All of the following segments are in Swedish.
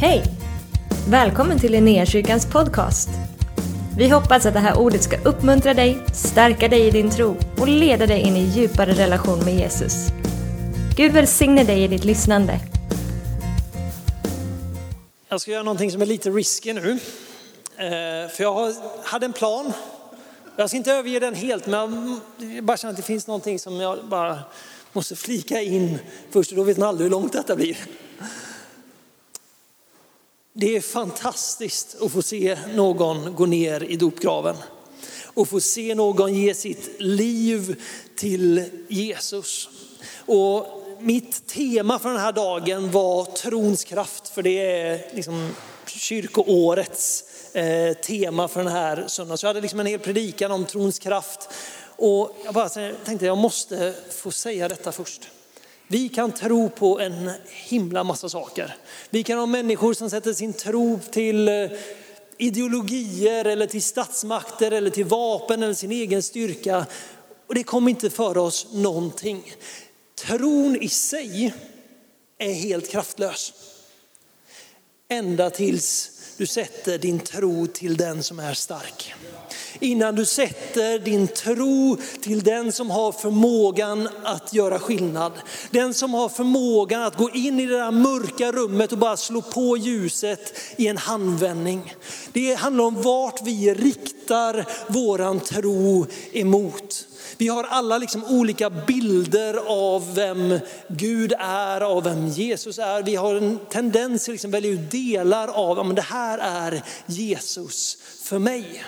Hej! Välkommen till Linnéakyrkans podcast. Vi hoppas att det här ordet ska uppmuntra dig, stärka dig i din tro och leda dig in i djupare relation med Jesus. Gud välsigne dig i ditt lyssnande. Jag ska göra någonting som är lite risky nu. Eh, för jag hade en plan. Jag ska inte överge den helt, men jag bara känner att det finns någonting som jag bara måste flika in först. Och då vet man aldrig hur långt detta blir. Det är fantastiskt att få se någon gå ner i dopgraven och få se någon ge sitt liv till Jesus. Och mitt tema för den här dagen var trons kraft, för det är liksom kyrkoårets eh, tema för den här söndagen. Så jag hade liksom en hel predikan om trons kraft. Och jag bara tänkte jag måste få säga detta först. Vi kan tro på en himla massa saker. Vi kan ha människor som sätter sin tro till eh, ideologier eller till statsmakter eller till vapen eller sin egen styrka. Och det kommer inte föra oss någonting. Tron i sig är helt kraftlös. Ända tills du sätter din tro till den som är stark. Innan du sätter din tro till den som har förmågan att göra skillnad. Den som har förmågan att gå in i det där mörka rummet och bara slå på ljuset i en handvändning. Det handlar om vart vi riktar våran tro emot. Vi har alla liksom olika bilder av vem Gud är, av vem Jesus är. Vi har en tendens att liksom välja ut delar av, att det här är Jesus för mig.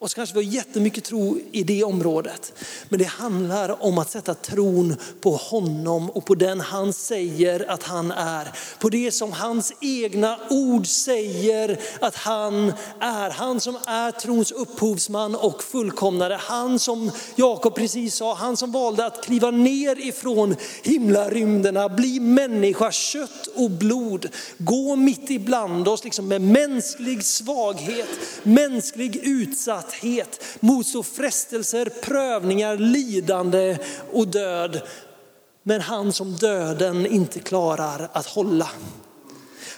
Och så kanske vi har jättemycket tro i det området. Men det handlar om att sätta tron på honom och på den han säger att han är. På det som hans egna ord säger att han är. Han som är trons upphovsman och fullkomnare. Han som Jakob precis sa, han som valde att kliva ner ifrån himlarymderna, bli människa, kött och blod. Gå mitt ibland oss liksom med mänsklig svaghet, mänsklig utsatthet utsatthet, motstå frestelser, prövningar, lidande och död. Men han som döden inte klarar att hålla.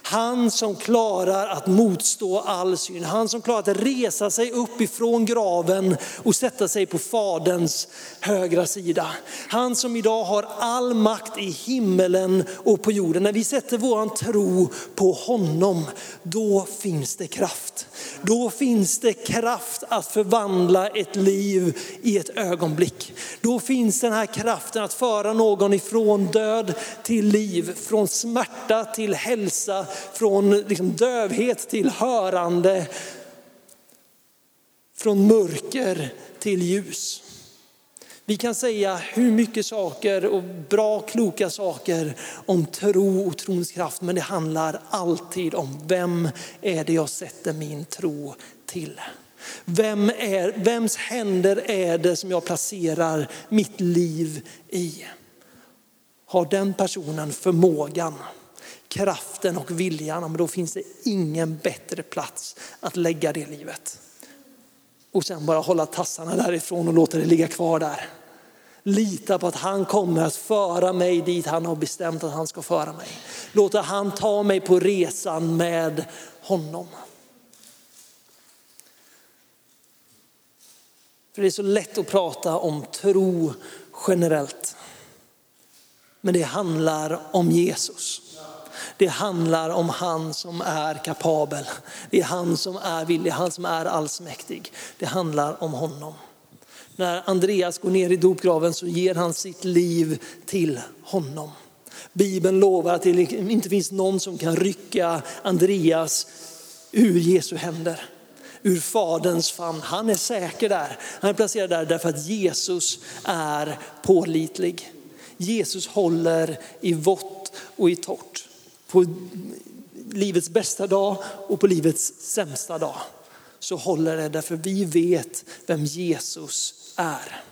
Han som klarar att motstå all syn, han som klarar att resa sig upp ifrån graven och sätta sig på faderns högra sida. Han som idag har all makt i himmelen och på jorden. När vi sätter vår tro på honom, då finns det kraft. Då finns det kraft att förvandla ett liv i ett ögonblick. Då finns den här kraften att föra någon ifrån död till liv, från smärta till hälsa, från liksom dövhet till hörande, från mörker till ljus. Vi kan säga hur mycket saker och bra kloka saker om tro och trons kraft, men det handlar alltid om vem är det jag sätter min tro till? Vem är, vems händer är det som jag placerar mitt liv i? Har den personen förmågan, kraften och viljan, då finns det ingen bättre plats att lägga det livet. Och sen bara hålla tassarna därifrån och låta det ligga kvar där. Lita på att han kommer att föra mig dit han har bestämt att han ska föra mig. Låta han ta mig på resan med honom. För det är så lätt att prata om tro generellt. Men det handlar om Jesus. Det handlar om han som är kapabel. Det är han som är villig, han som är allsmäktig. Det handlar om honom. När Andreas går ner i dopgraven så ger han sitt liv till honom. Bibeln lovar att det inte finns någon som kan rycka Andreas ur Jesu händer ur faderns famn. Han är säker där. Han är placerad där därför att Jesus är pålitlig. Jesus håller i vått och i torrt. På livets bästa dag och på livets sämsta dag så håller det därför vi vet vem Jesus är.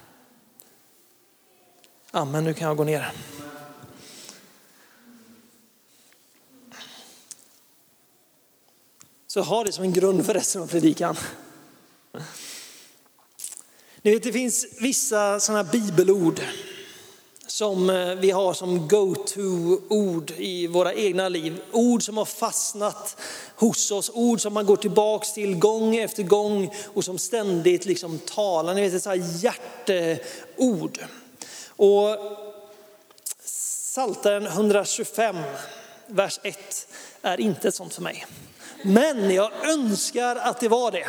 Amen, nu kan jag gå ner. Så ha det som en grund för resten av predikan. Ni vet, det finns vissa sådana bibelord som eh, vi har som go-to-ord i våra egna liv. Ord som har fastnat hos oss, ord som man går tillbaks till gång efter gång och som ständigt liksom talar. Ni vet, ett så här hjärteord. Och Saltaren 125, vers 1 är inte ett sånt för mig. Men jag önskar att det var det.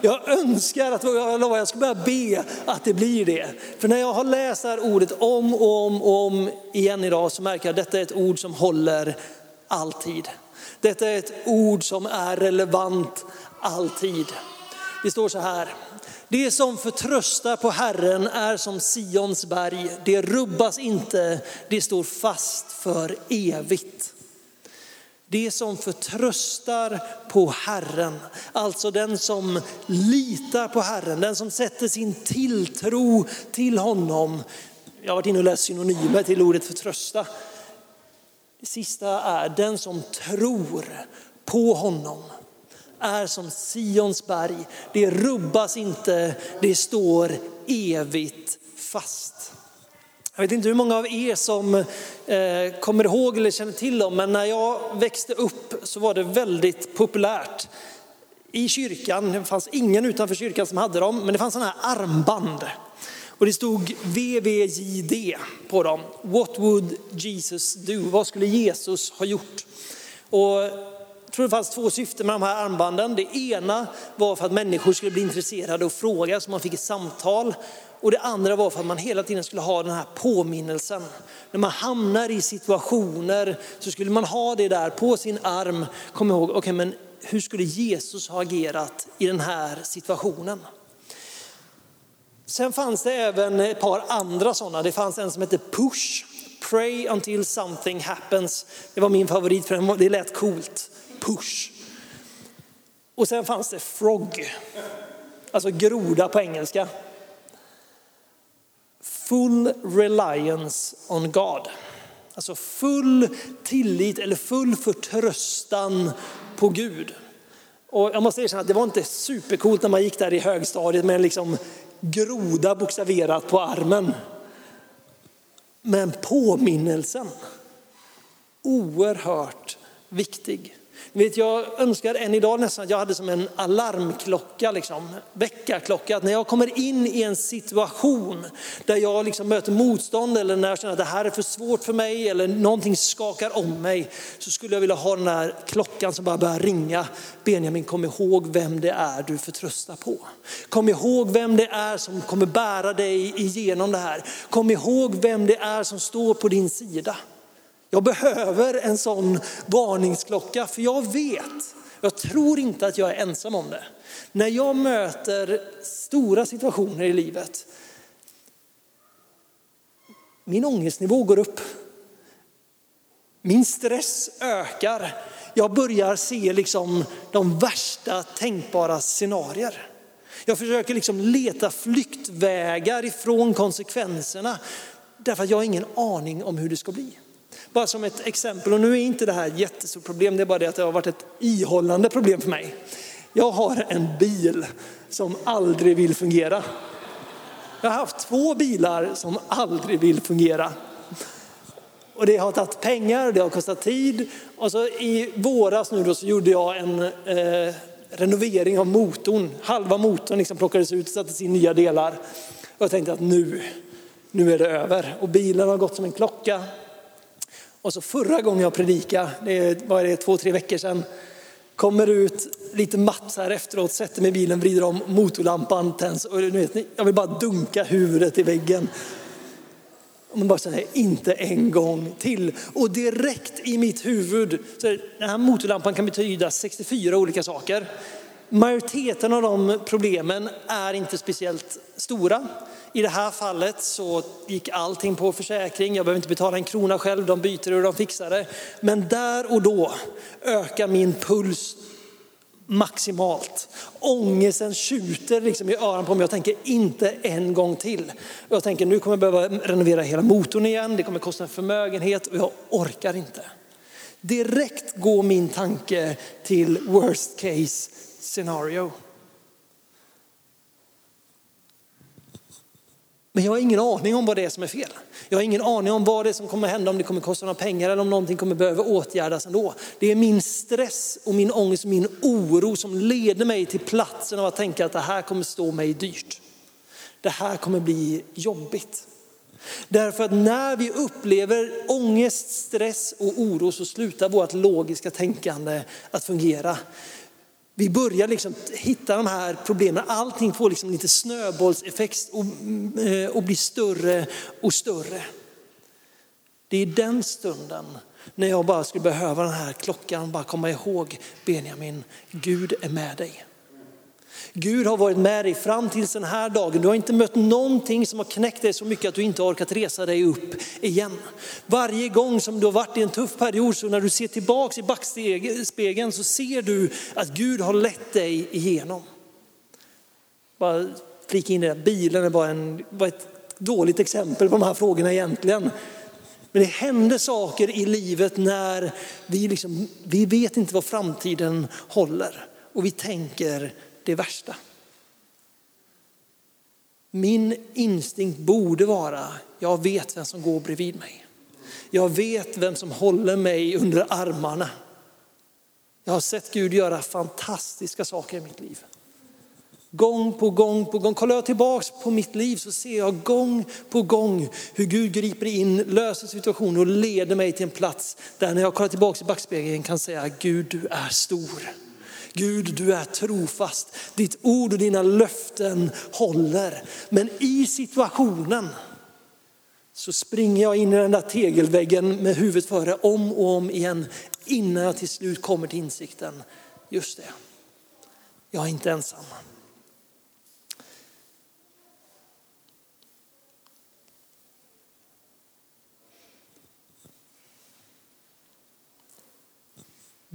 Jag önskar att jag, lovar, jag ska börja be att det blir det. För när jag har läst det här ordet om och om och om igen idag så märker jag att detta är ett ord som håller alltid. Detta är ett ord som är relevant alltid. Det står så här. Det som förtröstar på Herren är som Sions berg. Det rubbas inte, det står fast för evigt. Det som förtröstar på Herren, alltså den som litar på Herren, den som sätter sin tilltro till honom. Jag har varit inne och läst synonymer till ordet förtrösta. Det sista är den som tror på honom är som Sions berg. Det rubbas inte, det står evigt fast. Jag vet inte hur många av er som eh, kommer ihåg eller känner till dem, men när jag växte upp så var det väldigt populärt i kyrkan. Det fanns ingen utanför kyrkan som hade dem, men det fanns sådana här armband. Och det stod VVJD på dem. What would Jesus do? Vad skulle Jesus ha gjort? Och jag tror det fanns två syften med de här armbanden. Det ena var för att människor skulle bli intresserade och fråga så man fick ett samtal. Och det andra var för att man hela tiden skulle ha den här påminnelsen. När man hamnar i situationer så skulle man ha det där på sin arm. Kom ihåg, okej okay, men hur skulle Jesus ha agerat i den här situationen? Sen fanns det även ett par andra sådana. Det fanns en som hette Push, Pray until something happens. Det var min favorit för det lät coolt. Push. Och sen fanns det Frog, alltså groda på engelska full reliance on God. Alltså full tillit eller full förtröstan på Gud. Och jag måste erkänna att det var inte supercoolt när man gick där i högstadiet med en liksom groda bokstaverat på armen. Men påminnelsen, oerhört viktig. Vet, jag önskar än idag nästan att jag hade som en alarmklocka, liksom, väckarklocka. Att när jag kommer in i en situation där jag liksom möter motstånd eller när jag känner att det här är för svårt för mig eller någonting skakar om mig. Så skulle jag vilja ha den här klockan som bara börjar ringa. Benjamin, kom ihåg vem det är du förtröstar på. Kom ihåg vem det är som kommer bära dig igenom det här. Kom ihåg vem det är som står på din sida. Jag behöver en sån varningsklocka för jag vet, jag tror inte att jag är ensam om det. När jag möter stora situationer i livet, min ångestnivå går upp. Min stress ökar. Jag börjar se liksom de värsta tänkbara scenarier. Jag försöker liksom leta flyktvägar ifrån konsekvenserna därför att jag har ingen aning om hur det ska bli. Bara som ett exempel, och nu är inte det här ett jättestort problem, det är bara det att det har varit ett ihållande problem för mig. Jag har en bil som aldrig vill fungera. Jag har haft två bilar som aldrig vill fungera. Och det har tagit pengar, det har kostat tid. Och så i våras nu då så gjorde jag en eh, renovering av motorn. Halva motorn liksom plockades ut och sattes in nya delar. Och jag tänkte att nu, nu är det över. Och bilen har gått som en klocka. Och så förra gången jag predikade, det var det två, tre veckor sedan, kommer ut lite matt så här efteråt, sätter mig i bilen, vrider om motorlampan, tänds och nu vet jag vill bara dunka huvudet i väggen. Och man bara säger inte en gång till. Och direkt i mitt huvud, så den här motorlampan kan betyda 64 olika saker. Majoriteten av de problemen är inte speciellt stora. I det här fallet så gick allting på försäkring. Jag behöver inte betala en krona själv, de byter och de fixar det. Men där och då ökar min puls maximalt. Ångesten tjuter liksom i öronen på mig. Jag tänker inte en gång till. Jag tänker nu kommer jag behöva renovera hela motorn igen. Det kommer kosta en förmögenhet och jag orkar inte. Direkt går min tanke till worst case scenario. Men jag har ingen aning om vad det är som är fel. Jag har ingen aning om vad det är som kommer hända, om det kommer kosta några pengar eller om någonting kommer behöva åtgärdas ändå. Det är min stress och min ångest, och min oro som leder mig till platsen av att tänka att det här kommer stå mig dyrt. Det här kommer bli jobbigt. Därför att när vi upplever ångest, stress och oro så slutar vårt logiska tänkande att fungera. Vi börjar liksom hitta de här problemen, allting får liksom lite snöbollseffekt och, eh, och blir större och större. Det är den stunden när jag bara skulle behöva den här klockan, bara komma ihåg Benjamin, Gud är med dig. Gud har varit med dig fram till den här dagen. Du har inte mött någonting som har knäckt dig så mycket att du inte orkat resa dig upp igen. Varje gång som du har varit i en tuff period, så när du ser tillbaks i backspegeln så ser du att Gud har lett dig igenom. Bara flika in det, bilen är bara en, var ett dåligt exempel på de här frågorna egentligen. Men det händer saker i livet när vi, liksom, vi vet inte vad framtiden håller. Och vi tänker det värsta. Min instinkt borde vara, jag vet vem som går bredvid mig. Jag vet vem som håller mig under armarna. Jag har sett Gud göra fantastiska saker i mitt liv. Gång på gång på gång. Kollar jag tillbaks på mitt liv så ser jag gång på gång hur Gud griper in, löser situationer och leder mig till en plats där när jag kollar tillbaks i backspegeln kan säga Gud du är stor. Gud, du är trofast. Ditt ord och dina löften håller. Men i situationen så springer jag in i den där tegelväggen med huvudet före om och om igen innan jag till slut kommer till insikten. Just det, jag är inte ensam.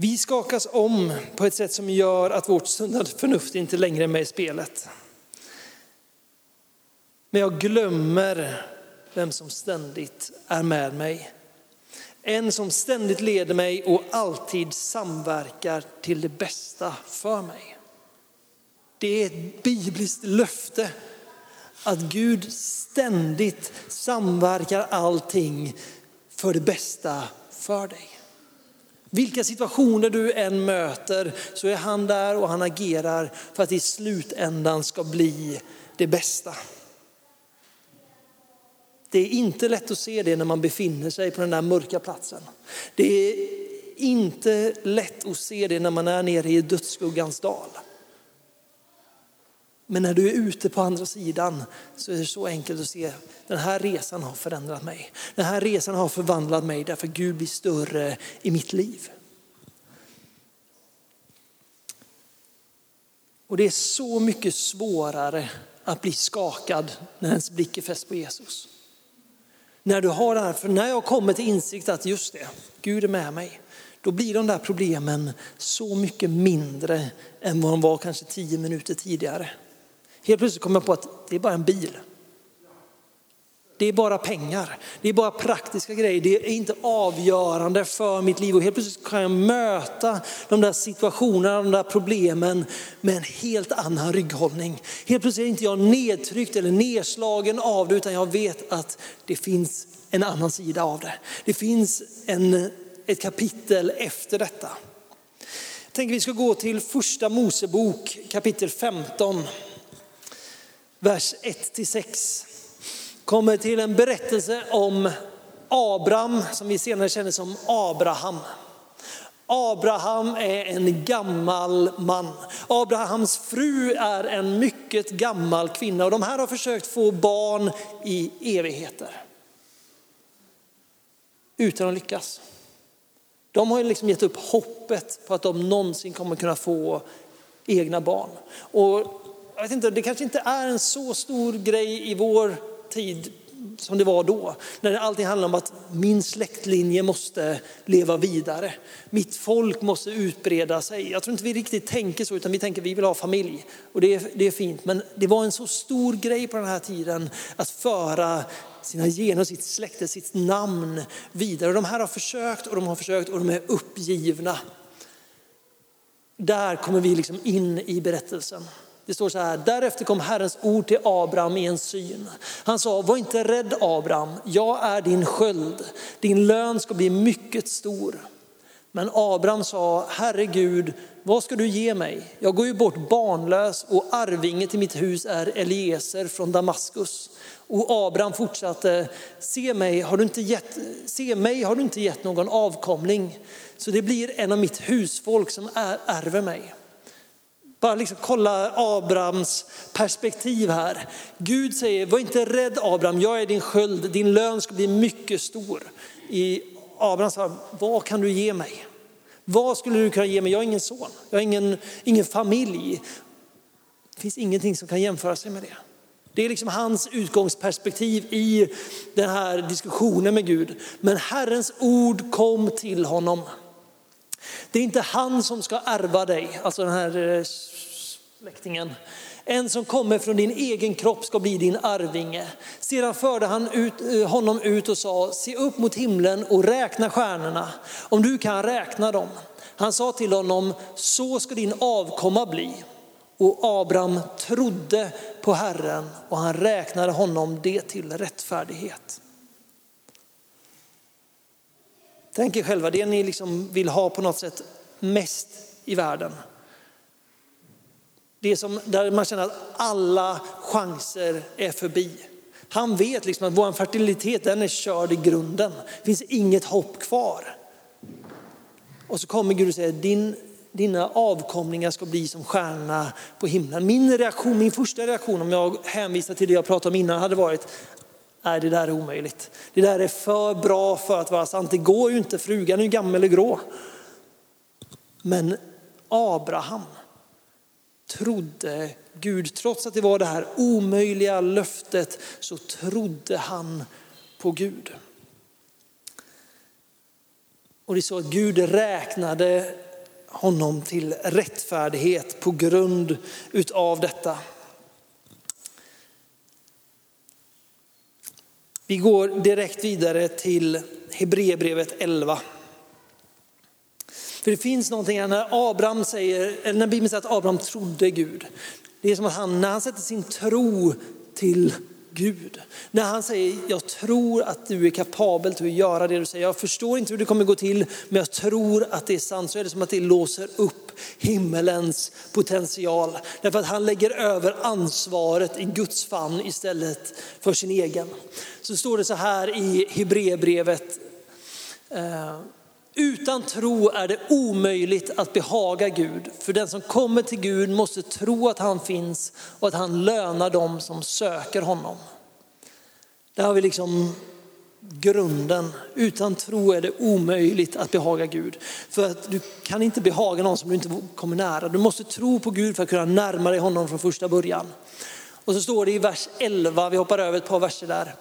Vi skakas om på ett sätt som gör att vårt sunda förnuft inte längre är med i spelet. Men jag glömmer vem som ständigt är med mig. En som ständigt leder mig och alltid samverkar till det bästa för mig. Det är ett bibliskt löfte att Gud ständigt samverkar allting för det bästa för dig. Vilka situationer du än möter så är han där och han agerar för att i slutändan ska bli det bästa. Det är inte lätt att se det när man befinner sig på den där mörka platsen. Det är inte lätt att se det när man är nere i dödsskuggans dal. Men när du är ute på andra sidan så är det så enkelt att se, den här resan har förändrat mig. Den här resan har förvandlat mig därför Gud blir större i mitt liv. Och det är så mycket svårare att bli skakad när ens blick är fäst på Jesus. När du har det här, för när jag kommer till insikt att just det, Gud är med mig, då blir de där problemen så mycket mindre än vad de var kanske tio minuter tidigare. Helt plötsligt kommer jag på att det är bara en bil. Det är bara pengar, det är bara praktiska grejer, det är inte avgörande för mitt liv. Och helt plötsligt kan jag möta de där situationerna, de där problemen med en helt annan rygghållning. Helt plötsligt är inte jag nedtryckt eller nedslagen av det utan jag vet att det finns en annan sida av det. Det finns en, ett kapitel efter detta. Jag tänker vi ska gå till första Mosebok kapitel 15 vers 1-6 kommer till en berättelse om Abraham som vi senare känner som Abraham. Abraham är en gammal man. Abrahams fru är en mycket gammal kvinna och de här har försökt få barn i evigheter. Utan att lyckas. De har liksom gett upp hoppet på att de någonsin kommer kunna få egna barn. Och jag vet inte, det kanske inte är en så stor grej i vår tid som det var då. När allting handlar om att min släktlinje måste leva vidare. Mitt folk måste utbreda sig. Jag tror inte vi riktigt tänker så utan vi tänker att vi vill ha familj. Och det är, det är fint. Men det var en så stor grej på den här tiden att föra sina gener, sitt släkte, sitt namn vidare. Och de här har försökt och de har försökt och de är uppgivna. Där kommer vi liksom in i berättelsen. Det står så här, därefter kom Herrens ord till Abraham i en syn. Han sa, var inte rädd Abraham, jag är din sköld, din lön ska bli mycket stor. Men Abraham sa, Herre Gud, vad ska du ge mig? Jag går ju bort barnlös och arvinge till mitt hus är Eliezer från Damaskus. Och Abraham fortsatte, se mig har du inte gett, se mig har du inte gett någon avkomling, så det blir en av mitt husfolk som ärver mig. Bara liksom kolla Abrahams perspektiv här. Gud säger, var inte rädd Abraham, jag är din sköld, din lön ska bli mycket stor. I Abraham sa, vad kan du ge mig? Vad skulle du kunna ge mig? Jag har ingen son, jag har ingen, ingen familj. Det finns ingenting som kan jämföra sig med det. Det är liksom hans utgångsperspektiv i den här diskussionen med Gud. Men Herrens ord kom till honom. Det är inte han som ska ärva dig, alltså den här eh, släktingen. En som kommer från din egen kropp ska bli din arvinge. Sedan förde han ut, eh, honom ut och sa, se upp mot himlen och räkna stjärnorna, om du kan räkna dem. Han sa till honom, så ska din avkomma bli. Och Abraham trodde på Herren och han räknade honom det till rättfärdighet. Tänk er själva, det ni liksom vill ha på något sätt mest i världen. Det som, där man känner att alla chanser är förbi. Han vet liksom att vår fertilitet den är körd i grunden. Det finns inget hopp kvar. Och så kommer Gud och säger, Din, dina avkomlingar ska bli som stjärnorna på himlen. Min reaktion, min första reaktion om jag hänvisar till det jag pratade om innan hade varit, nej det där är omöjligt. Det där är för bra för att vara sant. Det går ju inte, frugan är ju gammal och grå. Men Abraham trodde Gud, trots att det var det här omöjliga löftet så trodde han på Gud. Och det är så att Gud räknade honom till rättfärdighet på grund utav detta. Vi går direkt vidare till Hebreerbrevet 11. För det finns någonting här när Abraham säger, eller när Bibeln säger att Abraham trodde Gud. Det är som att han, när han sätter sin tro till Gud. När han säger, jag tror att du är kapabel till att göra det du säger. Jag förstår inte hur det kommer gå till, men jag tror att det är sant. Så är det som att det låser upp himmelens potential. Därför att han lägger över ansvaret i Guds famn istället för sin egen. Så står det så här i Hebreerbrevet. Eh, Utan tro är det omöjligt att behaga Gud. För den som kommer till Gud måste tro att han finns och att han lönar dem som söker honom. Där har vi liksom grunden. Utan tro är det omöjligt att behaga Gud. För att du kan inte behaga någon som du inte kommer nära. Du måste tro på Gud för att kunna närma dig honom från första början. Och så står det i vers 11, vi hoppar över ett par verser där.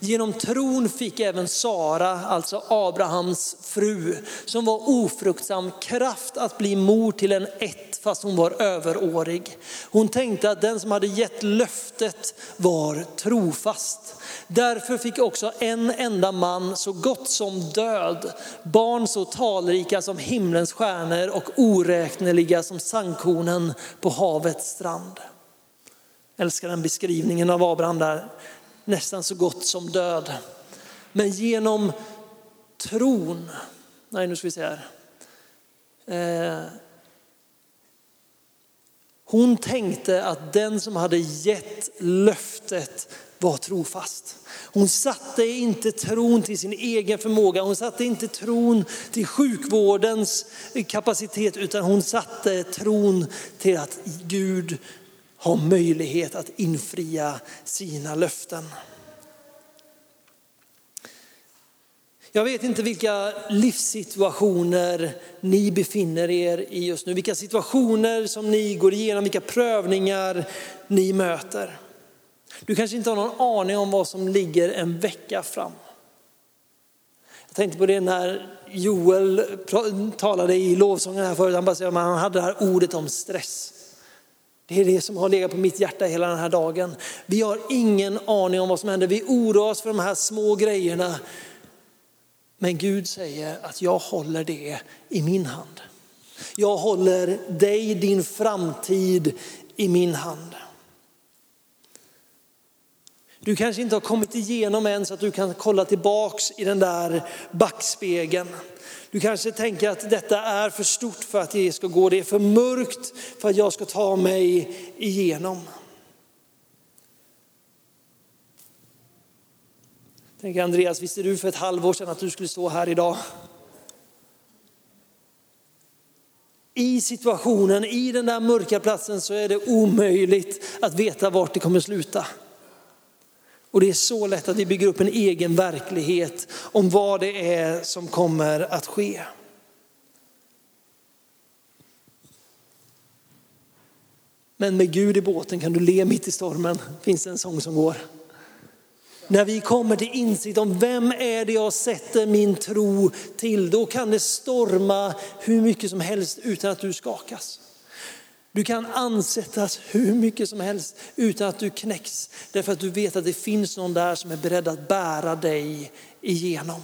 Genom tron fick även Sara, alltså Abrahams fru, som var ofruktsam, kraft att bli mor till en ett fast hon var överårig. Hon tänkte att den som hade gett löftet var trofast. Därför fick också en enda man så gott som död, barn så talrika som himlens stjärnor och oräkneliga som sandkornen på havets strand. Jag älskar den beskrivningen av Abraham där nästan så gott som död. Men genom tron, nej nu ska vi se här. Eh, hon tänkte att den som hade gett löftet var trofast. Hon satte inte tron till sin egen förmåga, hon satte inte tron till sjukvårdens kapacitet utan hon satte tron till att Gud har möjlighet att infria sina löften. Jag vet inte vilka livssituationer ni befinner er i just nu, vilka situationer som ni går igenom, vilka prövningar ni möter. Du kanske inte har någon aning om vad som ligger en vecka fram. Jag tänkte på det när Joel talade i lovsången här förut, han, bara, han hade det här ordet om stress. Det är det som har legat på mitt hjärta hela den här dagen. Vi har ingen aning om vad som händer. Vi oroar oss för de här små grejerna. Men Gud säger att jag håller det i min hand. Jag håller dig, din framtid i min hand. Du kanske inte har kommit igenom än så att du kan kolla tillbaks i den där backspegeln. Du kanske tänker att detta är för stort för att det ska gå, det är för mörkt för att jag ska ta mig igenom. Tänk Andreas, visste du för ett halvår sedan att du skulle stå här idag? I situationen, i den där mörka platsen så är det omöjligt att veta vart det kommer sluta. Och det är så lätt att vi bygger upp en egen verklighet om vad det är som kommer att ske. Men med Gud i båten kan du le mitt i stormen, finns det en sång som går. När vi kommer till insikt om vem är det jag sätter min tro till, då kan det storma hur mycket som helst utan att du skakas. Du kan ansättas hur mycket som helst utan att du knäcks. Därför att du vet att det finns någon där som är beredd att bära dig igenom.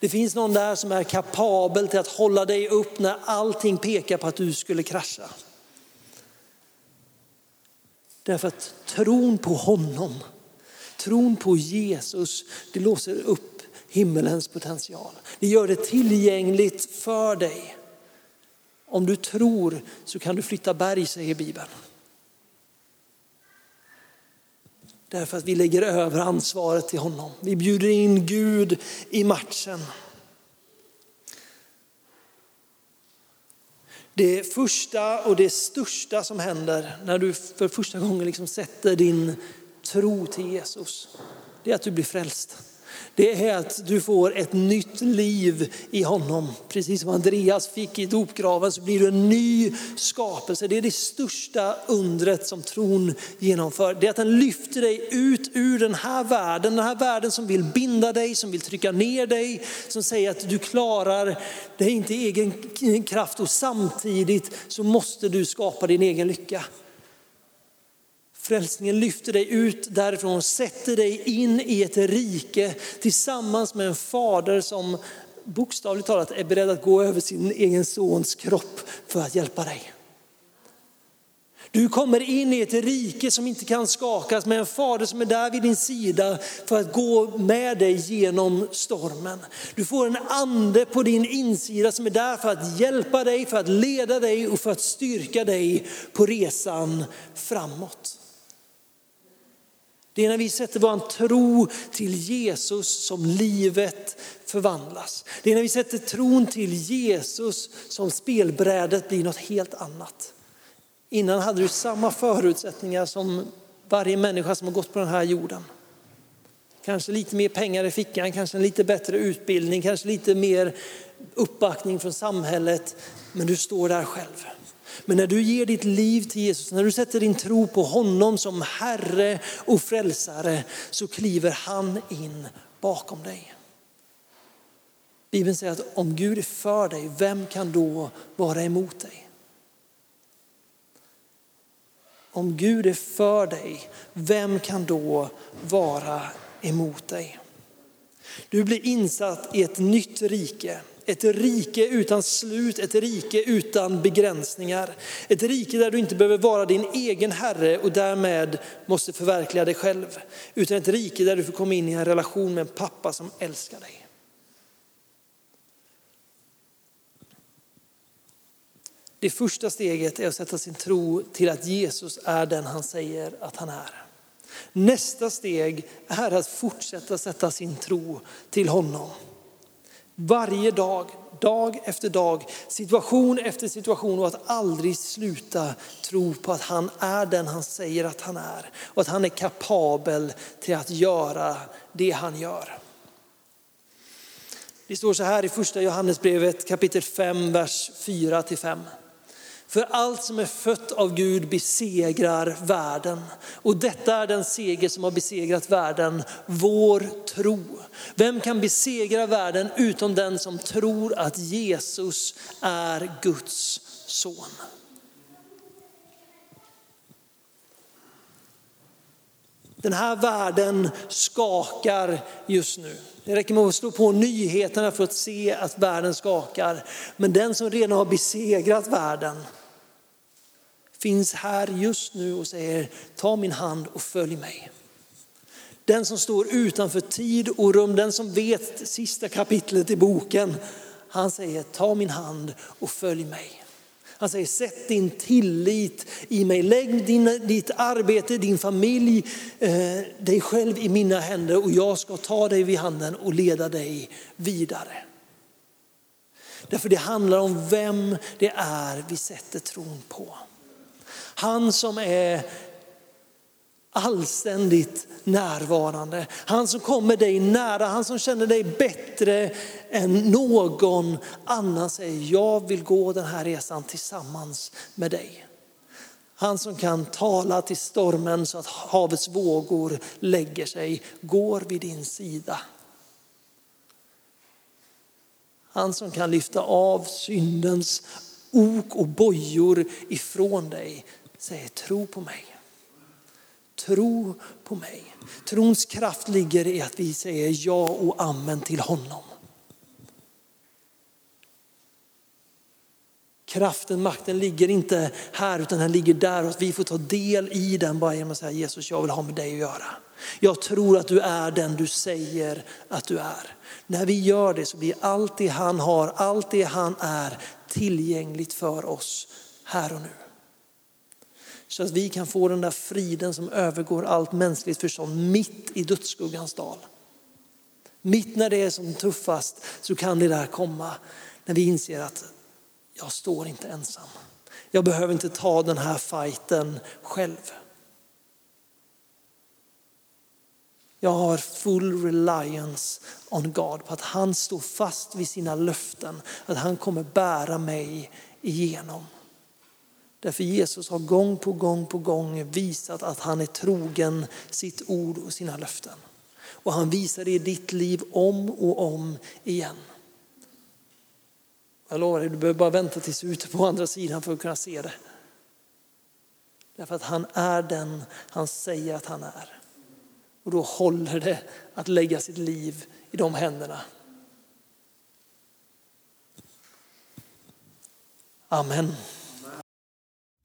Det finns någon där som är kapabel till att hålla dig upp när allting pekar på att du skulle krascha. Därför att tron på honom, tron på Jesus, det låser upp himmelens potential. Det gör det tillgängligt för dig. Om du tror så kan du flytta berg, säger Bibeln. Därför att vi lägger över ansvaret till honom. Vi bjuder in Gud i matchen. Det första och det största som händer när du för första gången liksom sätter din tro till Jesus, det är att du blir frälst det är att du får ett nytt liv i honom. Precis som Andreas fick i dopgraven så blir du en ny skapelse. Det är det största undret som tron genomför. Det är att den lyfter dig ut ur den här världen, den här världen som vill binda dig, som vill trycka ner dig, som säger att du klarar dig inte i egen kraft och samtidigt så måste du skapa din egen lycka. Frälsningen lyfter dig ut därifrån och sätter dig in i ett rike tillsammans med en fader som bokstavligt talat är beredd att gå över sin egen sons kropp för att hjälpa dig. Du kommer in i ett rike som inte kan skakas med en fader som är där vid din sida för att gå med dig genom stormen. Du får en ande på din insida som är där för att hjälpa dig, för att leda dig och för att styrka dig på resan framåt. Det är när vi sätter vår tro till Jesus som livet förvandlas. Det är när vi sätter tron till Jesus som spelbrädet blir något helt annat. Innan hade du samma förutsättningar som varje människa som har gått på den här jorden. Kanske lite mer pengar i fickan, kanske en lite bättre utbildning, kanske lite mer uppbackning från samhället. Men du står där själv. Men när du ger ditt liv till Jesus, när du sätter din tro på honom som Herre och frälsare så kliver han in bakom dig. Bibeln säger att om Gud är för dig, vem kan då vara emot dig? Om Gud är för dig, vem kan då vara emot dig? Du blir insatt i ett nytt rike. Ett rike utan slut, ett rike utan begränsningar. Ett rike där du inte behöver vara din egen herre och därmed måste förverkliga dig själv. Utan ett rike där du får komma in i en relation med en pappa som älskar dig. Det första steget är att sätta sin tro till att Jesus är den han säger att han är. Nästa steg är att fortsätta sätta sin tro till honom. Varje dag, dag efter dag, situation efter situation och att aldrig sluta tro på att han är den han säger att han är och att han är kapabel till att göra det han gör. Det står så här i första Johannesbrevet kapitel 5, vers 4 till 5. För allt som är fött av Gud besegrar världen. Och detta är den seger som har besegrat världen, vår tro. Vem kan besegra världen utom den som tror att Jesus är Guds son? Den här världen skakar just nu. Det räcker med att slå på nyheterna för att se att världen skakar. Men den som redan har besegrat världen finns här just nu och säger ta min hand och följ mig. Den som står utanför tid och rum, den som vet sista kapitlet i boken, han säger ta min hand och följ mig. Han säger sätt din tillit i mig, lägg din, ditt arbete, din familj, eh, dig själv i mina händer och jag ska ta dig vid handen och leda dig vidare. Därför det handlar om vem det är vi sätter tron på. Han som är allständigt närvarande. Han som kommer dig nära, han som känner dig bättre än någon annan säger jag vill gå den här resan tillsammans med dig. Han som kan tala till stormen så att havets vågor lägger sig, går vid din sida. Han som kan lyfta av syndens ok och bojor ifrån dig säger tro på mig. Tro på mig. Trons kraft ligger i att vi säger ja och amen till honom. Kraften, makten ligger inte här utan den ligger där och att vi får ta del i den bara genom att säga Jesus jag vill ha med dig att göra. Jag tror att du är den du säger att du är. När vi gör det så blir allt det han har, allt det han är tillgängligt för oss här och nu. Så att vi kan få den där friden som övergår allt mänskligt förstånd mitt i dödsskuggans dal. Mitt när det är som tuffast så kan det där komma när vi inser att jag står inte ensam. Jag behöver inte ta den här fighten själv. Jag har full reliance on God på att han står fast vid sina löften, att han kommer bära mig igenom. Därför Jesus har gång på gång på gång visat att han är trogen sitt ord och sina löften. Och han visar det i ditt liv om och om igen. Jag lovar dig, du behöver bara vänta tills du är ute på andra sidan för att kunna se det. Därför att han är den han säger att han är. Och då håller det att lägga sitt liv i de händerna. Amen.